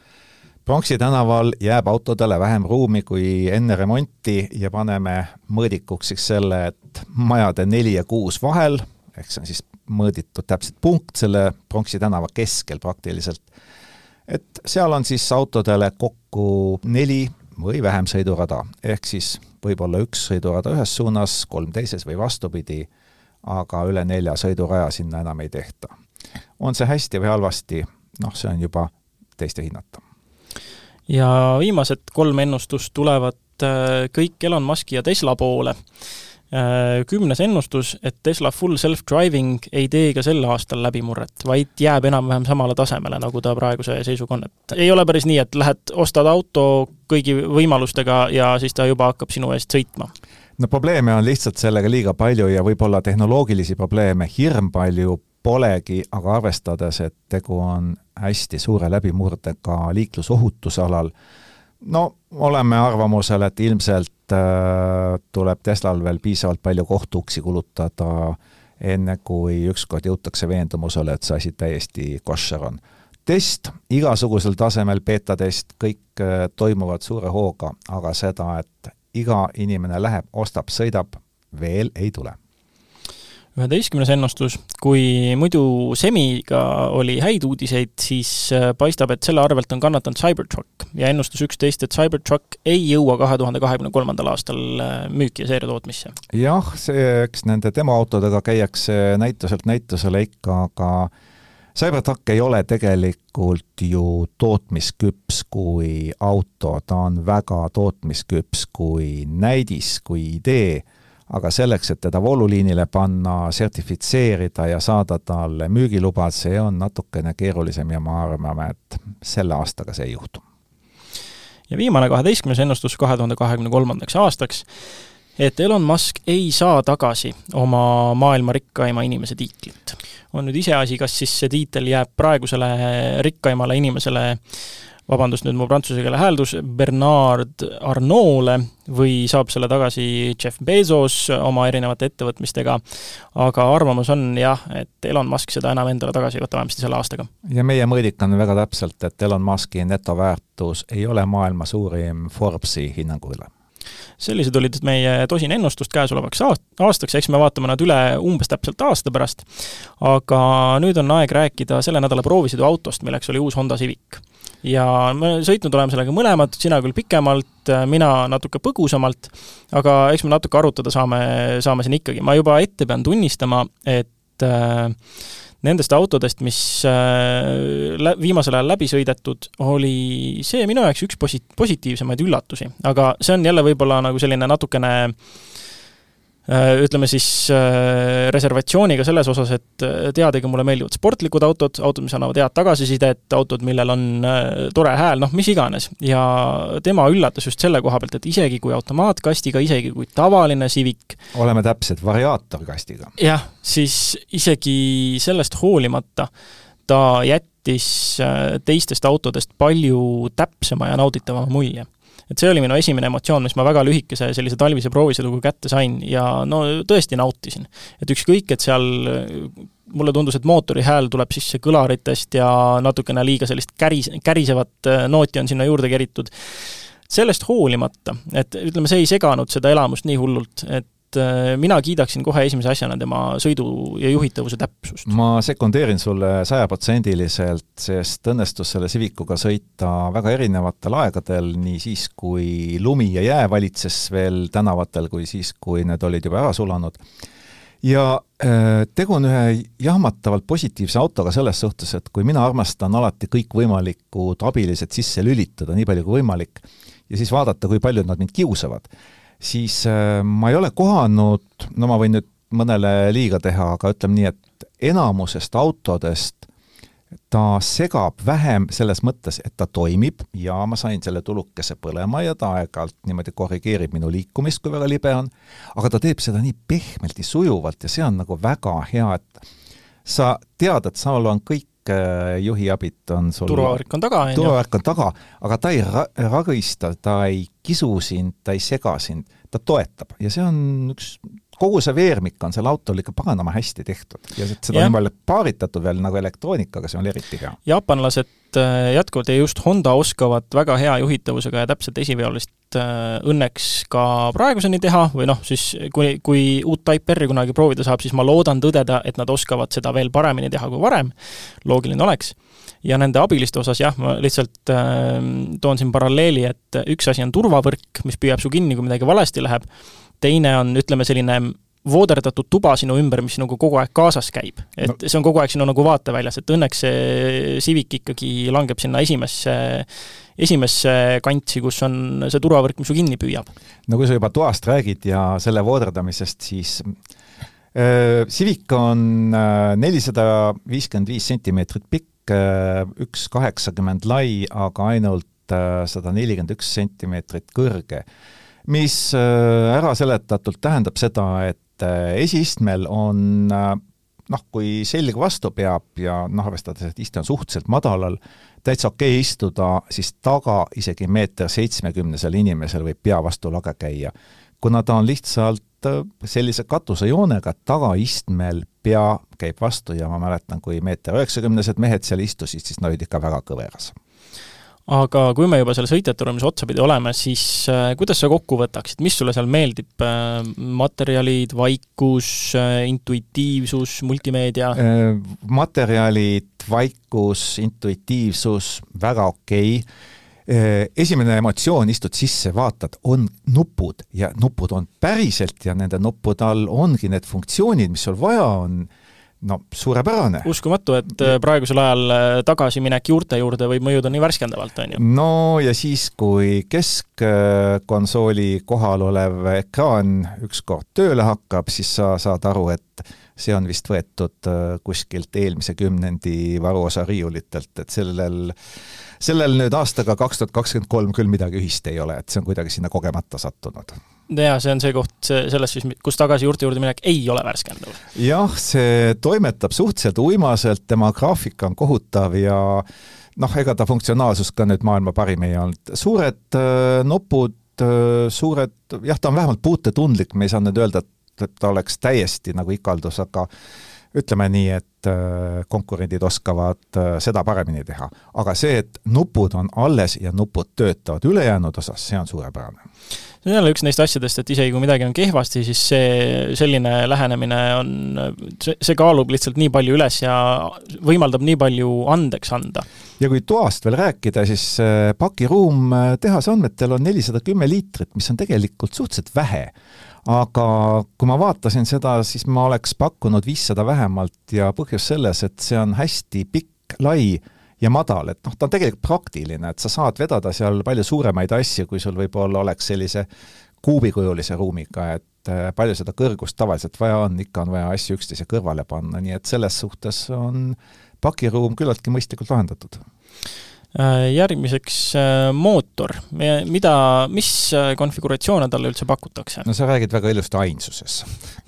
Pronksi tänaval jääb autodele vähem ruumi kui enne remonti ja paneme mõõdikuks siis selle, et majade neli ja kuus vahel, ehk see on siis mõõditud täpselt punkt selle Pronksi tänava keskel praktiliselt, et seal on siis autodele kokku neli või vähem sõidurada, ehk siis võib-olla üks sõidurada ühes suunas, kolm teises või vastupidi, aga üle nelja sõiduraja sinna enam ei tehta. on see hästi või halvasti, noh, see on juba teiste hinnata ja viimased kolm ennustust tulevad äh, kõik Elon Muski ja Tesla poole. Äh, kümnes ennustus, et Tesla full self-driving ei tee ka sel aastal läbimurret, vaid jääb enam-vähem samale tasemele, nagu ta praeguse seisuga on, et ei ole päris nii, et lähed, ostad auto kõigi võimalustega ja siis ta juba hakkab sinu eest sõitma no probleeme on lihtsalt sellega liiga palju ja võib-olla tehnoloogilisi probleeme hirm palju polegi, aga arvestades, et tegu on hästi suure läbimurdega liiklusohutuse alal, no oleme arvamusel, et ilmselt äh, tuleb Teslal veel piisavalt palju kohtuuksi kulutada, enne kui ükskord jõutakse veendumusele, et see asi täiesti koššer on. test igasugusel tasemel, beeta-test, kõik äh, toimuvad suure hooga, aga seda, et iga inimene läheb, ostab, sõidab, veel ei tule üheteistkümnes ennustus, kui muidu Semiga oli häid uudiseid, siis äh, paistab, et selle arvelt on kannatanud Cybertruck. Ja ennustus üksteist, et Cybertruck ei jõua kahe tuhande kahekümne kolmandal aastal äh, müüki ja seeriatootmisse. jah, see, eks nende demoautodega käiakse näituselt näitusele ikka, aga Cybertruck ei ole tegelikult ju tootmisküps kui auto, ta on väga tootmisküps kui näidis, kui idee, aga selleks, et teda vooluliinile panna, sertifitseerida ja saada talle müügiluba, see on natukene keerulisem ja me arvame, et selle aastaga see ei juhtu. ja viimane, kaheteistkümnes ennustus kahe tuhande kahekümne kolmandaks aastaks et Elon Musk ei saa tagasi oma maailma rikkaima inimese tiitlit. on nüüd iseasi, kas siis see tiitel jääb praegusele rikkaimale inimesele vabandust nüüd mu prantsuse keele hääldus, Bernard Arnault'le või saab selle tagasi Jeff Bezos oma erinevate ettevõtmistega, aga arvamus on jah, et Elon Musk seda enam endale tagasi ei võta, vähemasti selle aastaga. ja meie mõõdik on väga täpselt, et Elon Muski netoväärtus ei ole maailma suurim Forbesi hinnangu üle sellised olid meie tosin ennustust käesolevaks aastaks, eks me vaatame nad üle umbes täpselt aasta pärast. aga nüüd on aeg rääkida selle nädala proovisõiduautost, milleks oli uus Honda Civic. Ja me sõitnud oleme sellega mõlemad, sina küll pikemalt, mina natuke põgusamalt, aga eks me natuke arutada saame, saame siin ikkagi, ma juba ette pean tunnistama, et äh, nendest autodest, mis äh, lä-, viimasel ajal läbi sõidetud, oli see minu jaoks üks posi-, positiivsemaid üllatusi. aga see on jälle võib-olla nagu selline natukene Äh, ütleme siis äh, reservatsiooniga selles osas, et äh, teadagi mulle meeldivad sportlikud autod, autod, mis annavad head tagasisidet, autod, millel on tore hääl, noh, mis iganes. ja tema üllatas just selle koha pealt, et isegi kui automaatkastiga, isegi kui tavaline Civic oleme täpsed, variaatorkastiga. jah, siis isegi sellest hoolimata ta jättis teistest autodest palju täpsema ja nauditavama mulje et see oli minu esimene emotsioon, mis ma väga lühikese sellise talvise proovisõiduga kätte sain ja no tõesti nautisin. et ükskõik, et seal mulle tundus, et mootori hääl tuleb sisse kõlaritest ja natukene liiga sellist käris, kärisevat äh, nooti on sinna juurde keritud, sellest hoolimata, et ütleme, see ei seganud seda elamust nii hullult, et et äh, mina kiidaksin kohe esimese asjana tema sõidu ja juhitavuse täpsust. ma sekundeerin sulle sajaprotsendiliselt, sest õnnestus selle Civicuga sõita väga erinevatel aegadel, nii siis, kui lumi ja jää valitses veel tänavatel, kui siis, kui need olid juba ära sulanud. ja äh, tegu on ühe jahmatavalt positiivse autoga selles suhtes, et kui mina armastan alati kõikvõimalikud abilised sisse lülitada, nii palju kui võimalik, ja siis vaadata, kui palju nad mind kiusavad siis äh, ma ei ole kohanud, no ma võin nüüd mõnele liiga teha, aga ütleme nii, et enamusest autodest ta segab vähem selles mõttes, et ta toimib ja ma sain selle tulukese põlema ja ta aeg-ajalt niimoodi korrigeerib minu liikumist, kui väga libe on, aga ta teeb seda nii pehmelt ja sujuvalt ja see on nagu väga hea, et sa tead, et sul on kõik äh, juhiabid on sul turvavärk on taga, on ju? turvavärk on taga, aga ta ei ra-, ragista, ta ei kisu sind, ta ei sega sind, ta toetab ja see on üks kogu see veermik on sellel autol ikka paganama hästi tehtud ja seda on niimoodi paaritatud veel nagu elektroonikaga, see on eriti hea. jaapanlased äh, jätkuvalt ja just Honda oskavad väga hea juhitavusega ja täpselt esiveolist õnneks ka praeguseni teha või noh, siis kui, kui uut Type R-i kunagi proovida saab, siis ma loodan tõdeda, et nad oskavad seda veel paremini teha kui varem, loogiline oleks ja nende abiliste osas jah, ma lihtsalt äh, toon siin paralleeli, et üks asi on turvavõrk, mis püüab su kinni, kui midagi valesti läheb, teine on, ütleme, selline vooderdatud tuba sinu ümber, mis sinuga kogu aeg kaasas käib. et no. see on kogu aeg sinu nagu vaateväljas, et õnneks see Civic ikkagi langeb sinna esimesse, esimesse kantsi, kus on see turvavõrk, mis su kinni püüab. no kui sa juba toast räägid ja selle vooderdamisest, siis äh, Civic on äh, nelisada viiskümmend viis sentimeetrit pikk, Äh, üks kaheksakümmend lai, aga ainult äh, sada nelikümmend üks sentimeetrit kõrge. mis äh, ära seletatult tähendab seda, et esiistmel on noh, kui selg vastu peab ja noh, arvestades, et iste on suhteliselt madalal, täitsa okei okay istuda, siis taga isegi meeter seitsmekümnesel inimesel võib pea vastu lage käia. kuna ta on lihtsalt sellise katusejoonega, tagaistmel pea käib vastu ja ma mäletan, kui meeter üheksakümnesed mehed seal istusid, siis nad olid ikka väga kõveras. aga kui me juba seal sõitjate ruumis otsapidi oleme, siis äh, kuidas sa kokku võtaksid, mis sulle seal meeldib äh,, materjalid, vaikus äh,, intuitiivsus, multimeedia äh,? Materjalid, vaikus, intuitiivsus, väga okei okay Äh, esimene emotsioon, istud sisse, vaatad, on nupud ja nupud on päriselt ja nende nuppude all ongi need funktsioonid, mis sul vaja on, no suurepärane. uskumatu, et äh, praegusel ajal äh, tagasiminek juurte juurde võib mõjuda nii värskendavalt, on ju. no ja siis, kui keskkonsooli kohal olev ekraan ükskord tööle hakkab, siis sa saad aru, et see on vist võetud äh, kuskilt eelmise kümnendi varuosa riiulitelt, et sellel sellel nüüd aastaga kaks tuhat kakskümmend kolm küll midagi ühist ei ole, et see on kuidagi sinna kogemata sattunud jaa, see on see koht, see, selles siis, kus tagasi juurte juurde minek ei ole värskendav. jah, see toimetab suhteliselt uimaselt, tema graafika on kohutav ja noh, ega ta funktsionaalsus ka nüüd maailma parim ei olnud. suured äh, nupud äh,, suured, jah, ta on vähemalt puutetundlik, me ei saa nüüd öelda, et ta oleks täiesti nagu ikaldus, aga ütleme nii, et äh, konkurendid oskavad äh, seda paremini teha. aga see, et nupud on alles ja nupud töötavad ülejäänud osas, see on suurepärane see on jälle üks neist asjadest, et isegi kui midagi on kehvasti, siis see, selline lähenemine on, see, see kaalub lihtsalt nii palju üles ja võimaldab nii palju andeks anda. ja kui toast veel rääkida, siis äh, pakiruum tehase andmetel on nelisada kümme liitrit, mis on tegelikult suhteliselt vähe aga kui ma vaatasin seda, siis ma oleks pakkunud viissada vähemalt ja põhjus selles, et see on hästi pikk, lai ja madal, et noh, ta on tegelikult praktiline, et sa saad vedada seal palju suuremaid asju, kui sul võib-olla oleks sellise kuubikujulise ruumiga, et äh, palju seda kõrgust tavaliselt vaja on, ikka on vaja asju üksteise kõrvale panna, nii et selles suhtes on pakiruum küllaltki mõistlikult lahendatud järgmiseks äh, mootor, mida, mis äh, konfiguratsioone talle üldse pakutakse? no sa räägid väga ilusti ainsuses.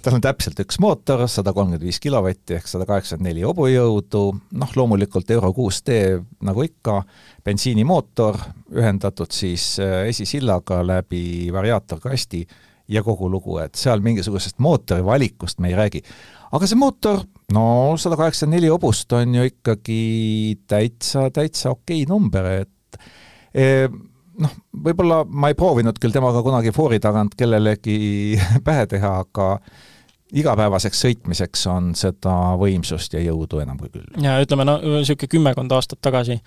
tal on täpselt üks mootor, sada kolmkümmend viis kilovatti ehk sada kaheksakümmend neli hobujõudu, noh loomulikult Euro kuus D nagu ikka, bensiinimootor, ühendatud siis esisillaga läbi variaatorkasti ja kogu lugu, et seal mingisugusest mootori valikust me ei räägi aga see mootor, no sada kaheksakümmend neli hobust on ju ikkagi täitsa, täitsa okei number, et e, noh, võib-olla ma ei proovinud küll temaga kunagi foori tagant kellelegi *laughs* pähe teha, aga igapäevaseks sõitmiseks on seda võimsust ja jõudu enam kui küll. ja ütleme, no niisugune kümmekond aastat tagasi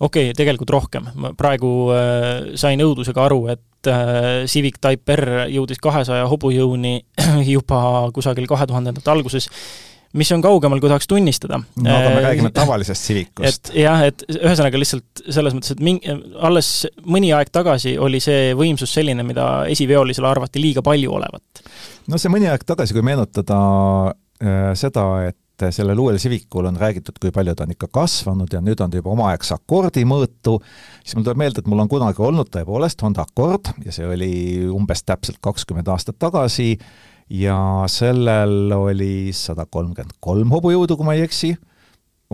okei okay,, tegelikult rohkem, ma praegu äh, sain õudusega aru, et äh, Civic Type R jõudis kahesaja hobujõuni *clears throat* juba kusagil kahe tuhandendate alguses, mis on kaugemal, kui tahaks tunnistada. no aga me äh, räägime *laughs* tavalisest Civicust. et jah, et ühesõnaga lihtsalt selles mõttes, et mingi, alles mõni aeg tagasi oli see võimsus selline, mida esiveolisele arvati liiga palju olevat. no see mõni aeg tagasi, kui meenutada äh, seda, et et sellel uuel Civicul on räägitud, kui palju ta on ikka kasvanud ja nüüd on ta juba omaaegse akordi mõõtu, siis mul tuleb meelde, et mul on kunagi olnud tõepoolest Honda Accord ja see oli umbes täpselt kakskümmend aastat tagasi ja sellel oli sada kolmkümmend kolm hobujõudu, kui ma ei eksi,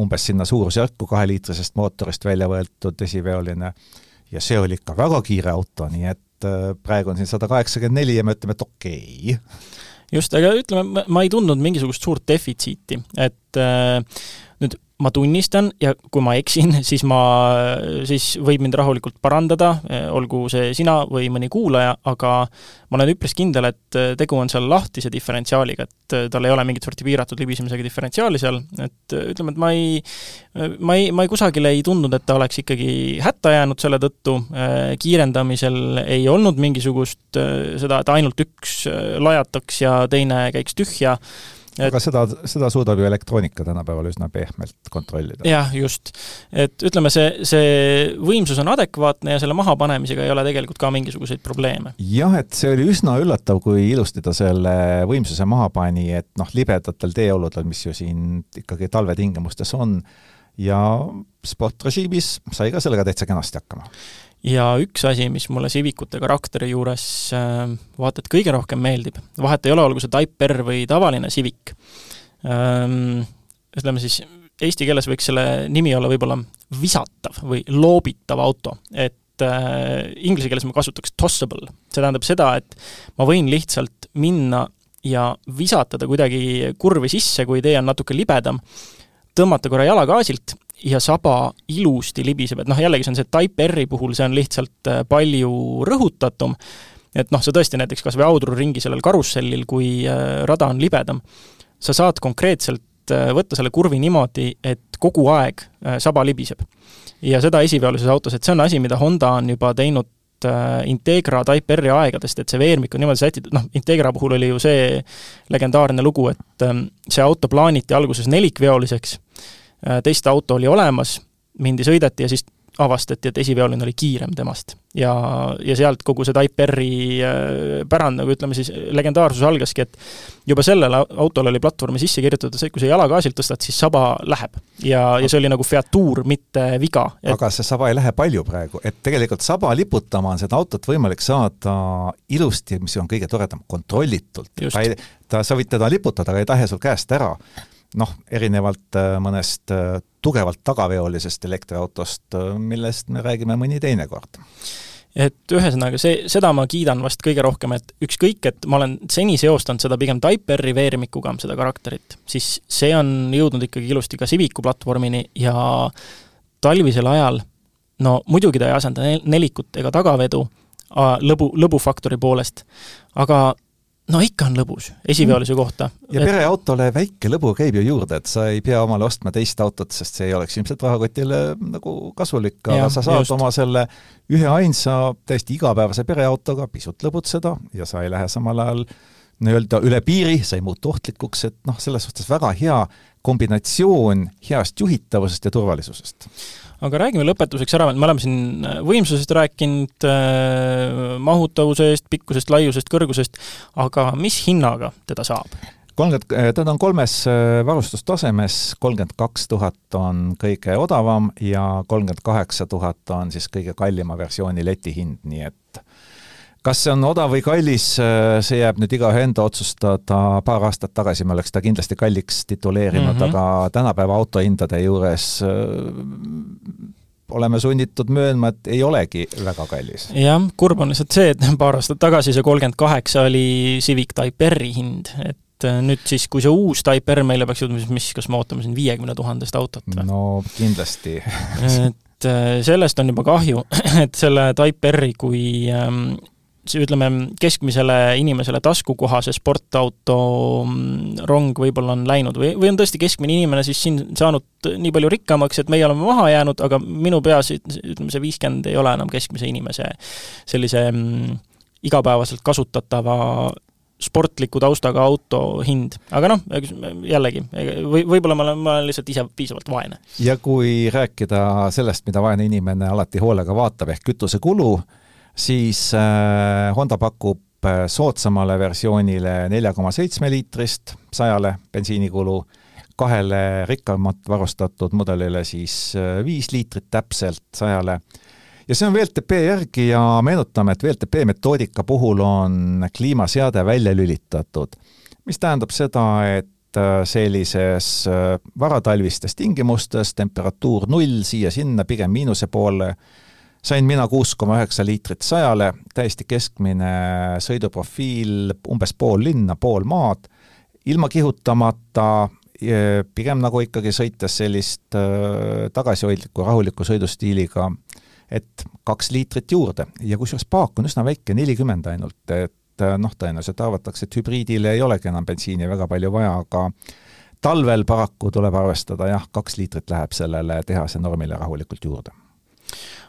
umbes sinna suurusjärku kaheliitrisest mootorist välja võetud esiveoline, ja see oli ikka väga kiire auto, nii et äh, praegu on siin sada kaheksakümmend neli ja me ütleme, et okei. okay just, aga ütleme, ma ei tundnud mingisugust suurt defitsiiti, et äh, ma tunnistan ja kui ma eksin, siis ma, siis võib mind rahulikult parandada, olgu see sina või mõni kuulaja, aga ma olen üpris kindel, et tegu on seal lahtise diferentsiaaliga, et tal ei ole mingit sorti piiratud libisemisega diferentsiaali seal, et ütleme, et ma ei, ma ei, ma ei kusagile ei tundnud, et ta oleks ikkagi hätta jäänud selle tõttu, kiirendamisel ei olnud mingisugust seda, et ainult üks lajataks ja teine käiks tühja, et aga seda, seda suudab ju elektroonika tänapäeval üsna pehmelt kontrollida. jah, just. et ütleme, see, see võimsus on adekvaatne ja selle mahapanemisega ei ole tegelikult ka mingisuguseid probleeme. jah, et see oli üsna üllatav, kui ilusti ta selle võimsuse maha pani, et noh, libedatel teeoludel, mis ju siin ikkagi talvetingimustes on, ja sportrežiimis sai ka sellega täitsa kenasti hakkama ja üks asi, mis mulle Civicute karakteri juures äh, vaata et kõige rohkem meeldib, vahet ei ole, olgu see Type R või tavaline Civic, ähm, ütleme siis, eesti keeles võiks selle nimi olla võib-olla visatav või loobitav auto, et äh, inglise keeles ma kasutaks tossable. see tähendab seda, et ma võin lihtsalt minna ja visatada kuidagi kurvi sisse, kui tee on natuke libedam, tõmmata korra jala gaasilt ja saba ilusti libiseb, et noh, jällegi see on see Type R-i puhul, see on lihtsalt äh, palju rõhutatum, et noh, sa tõesti näiteks kas või audruringi sellel karussellil, kui äh, rada on libedam, sa saad konkreetselt äh, võtta selle kurvi niimoodi, et kogu aeg saba libiseb. ja seda esiveolises autos, et see on asi, mida Honda on juba teinud Integra Type R-i aegadest, et see veermik on niimoodi sätitud, noh, Integra puhul oli ju see legendaarne lugu, et see auto plaaniti alguses nelikveoliseks, teist auto oli olemas, mindi, sõideti ja siis avastati, et esiveoline oli kiirem temast. ja, ja sealt kogu see Type R-i äh, pärand, nagu ütleme siis, legendaarsus algaski, et juba sellele autole oli platvormi sisse kirjutatud see, et kui sa jala gaasilt tõstad, siis saba läheb. ja, ja see oli nagu featuur, mitte viga et.... aga see saba ei lähe palju praegu, et tegelikult saba liputama on seda autot võimalik saada ilusti, mis on kõige toredam, kontrollitult. ta ei, ta, sa võid teda liputada, aga ei tahe sul käest ära noh, erinevalt äh, mõnest äh, tugevalt tagaveolisest elektriautost, äh, millest me räägime mõni teine kord. Et ühesõnaga, see, seda ma kiidan vast kõige rohkem, et ükskõik, et ma olen seni seostanud seda pigem Type R-i veermikuga, seda karakterit, siis see on jõudnud ikkagi ilusti ka Civicu platvormini ja talvisel ajal no muidugi ta ei asenda nelikut ega tagavedu lõbu, lõbufaktori poolest, aga no ikka on lõbus, esiveolise mm. kohta. ja et... pereautole väike lõbu käib ju juurde, et sa ei pea omale ostma teist autot, sest see ei oleks ilmselt rahakotile nagu kasulik, aga ja, sa saad just. oma selle üheainsa täiesti igapäevase pereautoga pisut lõbutseda ja sa ei lähe samal ajal nii-öelda üle piiri, sa ei muutu ohtlikuks, et noh, selles suhtes väga hea kombinatsioon heast juhitavusest ja turvalisusest aga räägime lõpetuseks ära, me oleme siin äh, võimsusest rääkinud, äh, mahutavusest, pikkusest, laiusest, kõrgusest, aga mis hinnaga teda saab? kolmkümmend, äh, teda on kolmes varustustasemes, kolmkümmend kaks tuhat on kõige odavam ja kolmkümmend kaheksa tuhat on siis kõige kallima versiooni leti hind, nii et kas see on odav või kallis, see jääb nüüd igaühe enda otsustada, paar aastat tagasi me oleks ta kindlasti kalliks tituleerinud mm, -hmm. aga tänapäeva autohindade juures äh, oleme sunnitud möönma, et ei olegi väga kallis. jah, kurb on lihtsalt see, et *laughs* paar aastat tagasi see kolmkümmend kaheksa oli Civic Type R-i hind, et äh, nüüd siis, kui see uus Type R meile peaks jõudma, siis mis, kas me ootame siin viiekümne tuhandest autot või? no kindlasti et äh, sellest on juba kahju, *laughs* et selle Type R-i kui ähm, ütleme, keskmisele inimesele taskukohase sportauto mm, rong võib-olla on läinud või, või on tõesti keskmine inimene siis siin saanud nii palju rikkamaks, et meie oleme maha jäänud, aga minu peas ütleme, see viiskümmend ei ole enam keskmise inimese sellise mm, igapäevaselt kasutatava sportliku taustaga auto hind, aga noh, jällegi, või võib-olla ma olen, ma olen lihtsalt ise piisavalt vaene. ja kui rääkida sellest, mida vaene inimene alati hoolega vaatab, ehk kütusekulu, siis äh, Honda pakub äh, soodsamale versioonile nelja koma seitsme liitrist sajale bensiinikulu, kahele rikkamalt varustatud mudelile siis äh, viis liitrit täpselt sajale. Ja see on VLTP järgi ja meenutame, et VLTP metoodika puhul on kliimaseade välja lülitatud, mis tähendab seda, et sellises varatalvistes tingimustes temperatuur null siia-sinna, pigem miinuse poole, sain mina kuus koma üheksa liitrit sajale, täiesti keskmine sõiduprofiil, umbes pool linna, pool maad, ilma kihutamata, pigem nagu ikkagi sõites sellist äh, tagasihoidliku, rahuliku sõidustiiliga, et kaks liitrit juurde. Ja kusjuures paak on üsna väike, nelikümmend ainult, et äh, noh, tõenäoliselt arvatakse, et hübriidile ei olegi enam bensiini väga palju vaja, aga talvel paraku tuleb arvestada jah, kaks liitrit läheb sellele tehase normile rahulikult juurde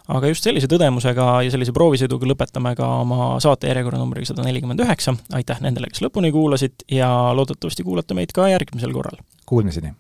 aga just sellise tõdemusega ja sellise proovisõiduga lõpetame ka oma saate järjekorra numbriga sada nelikümmend üheksa, aitäh nendele, kes lõpuni kuulasid ja loodetavasti kuulate meid ka järgmisel korral! Kuulmiseni!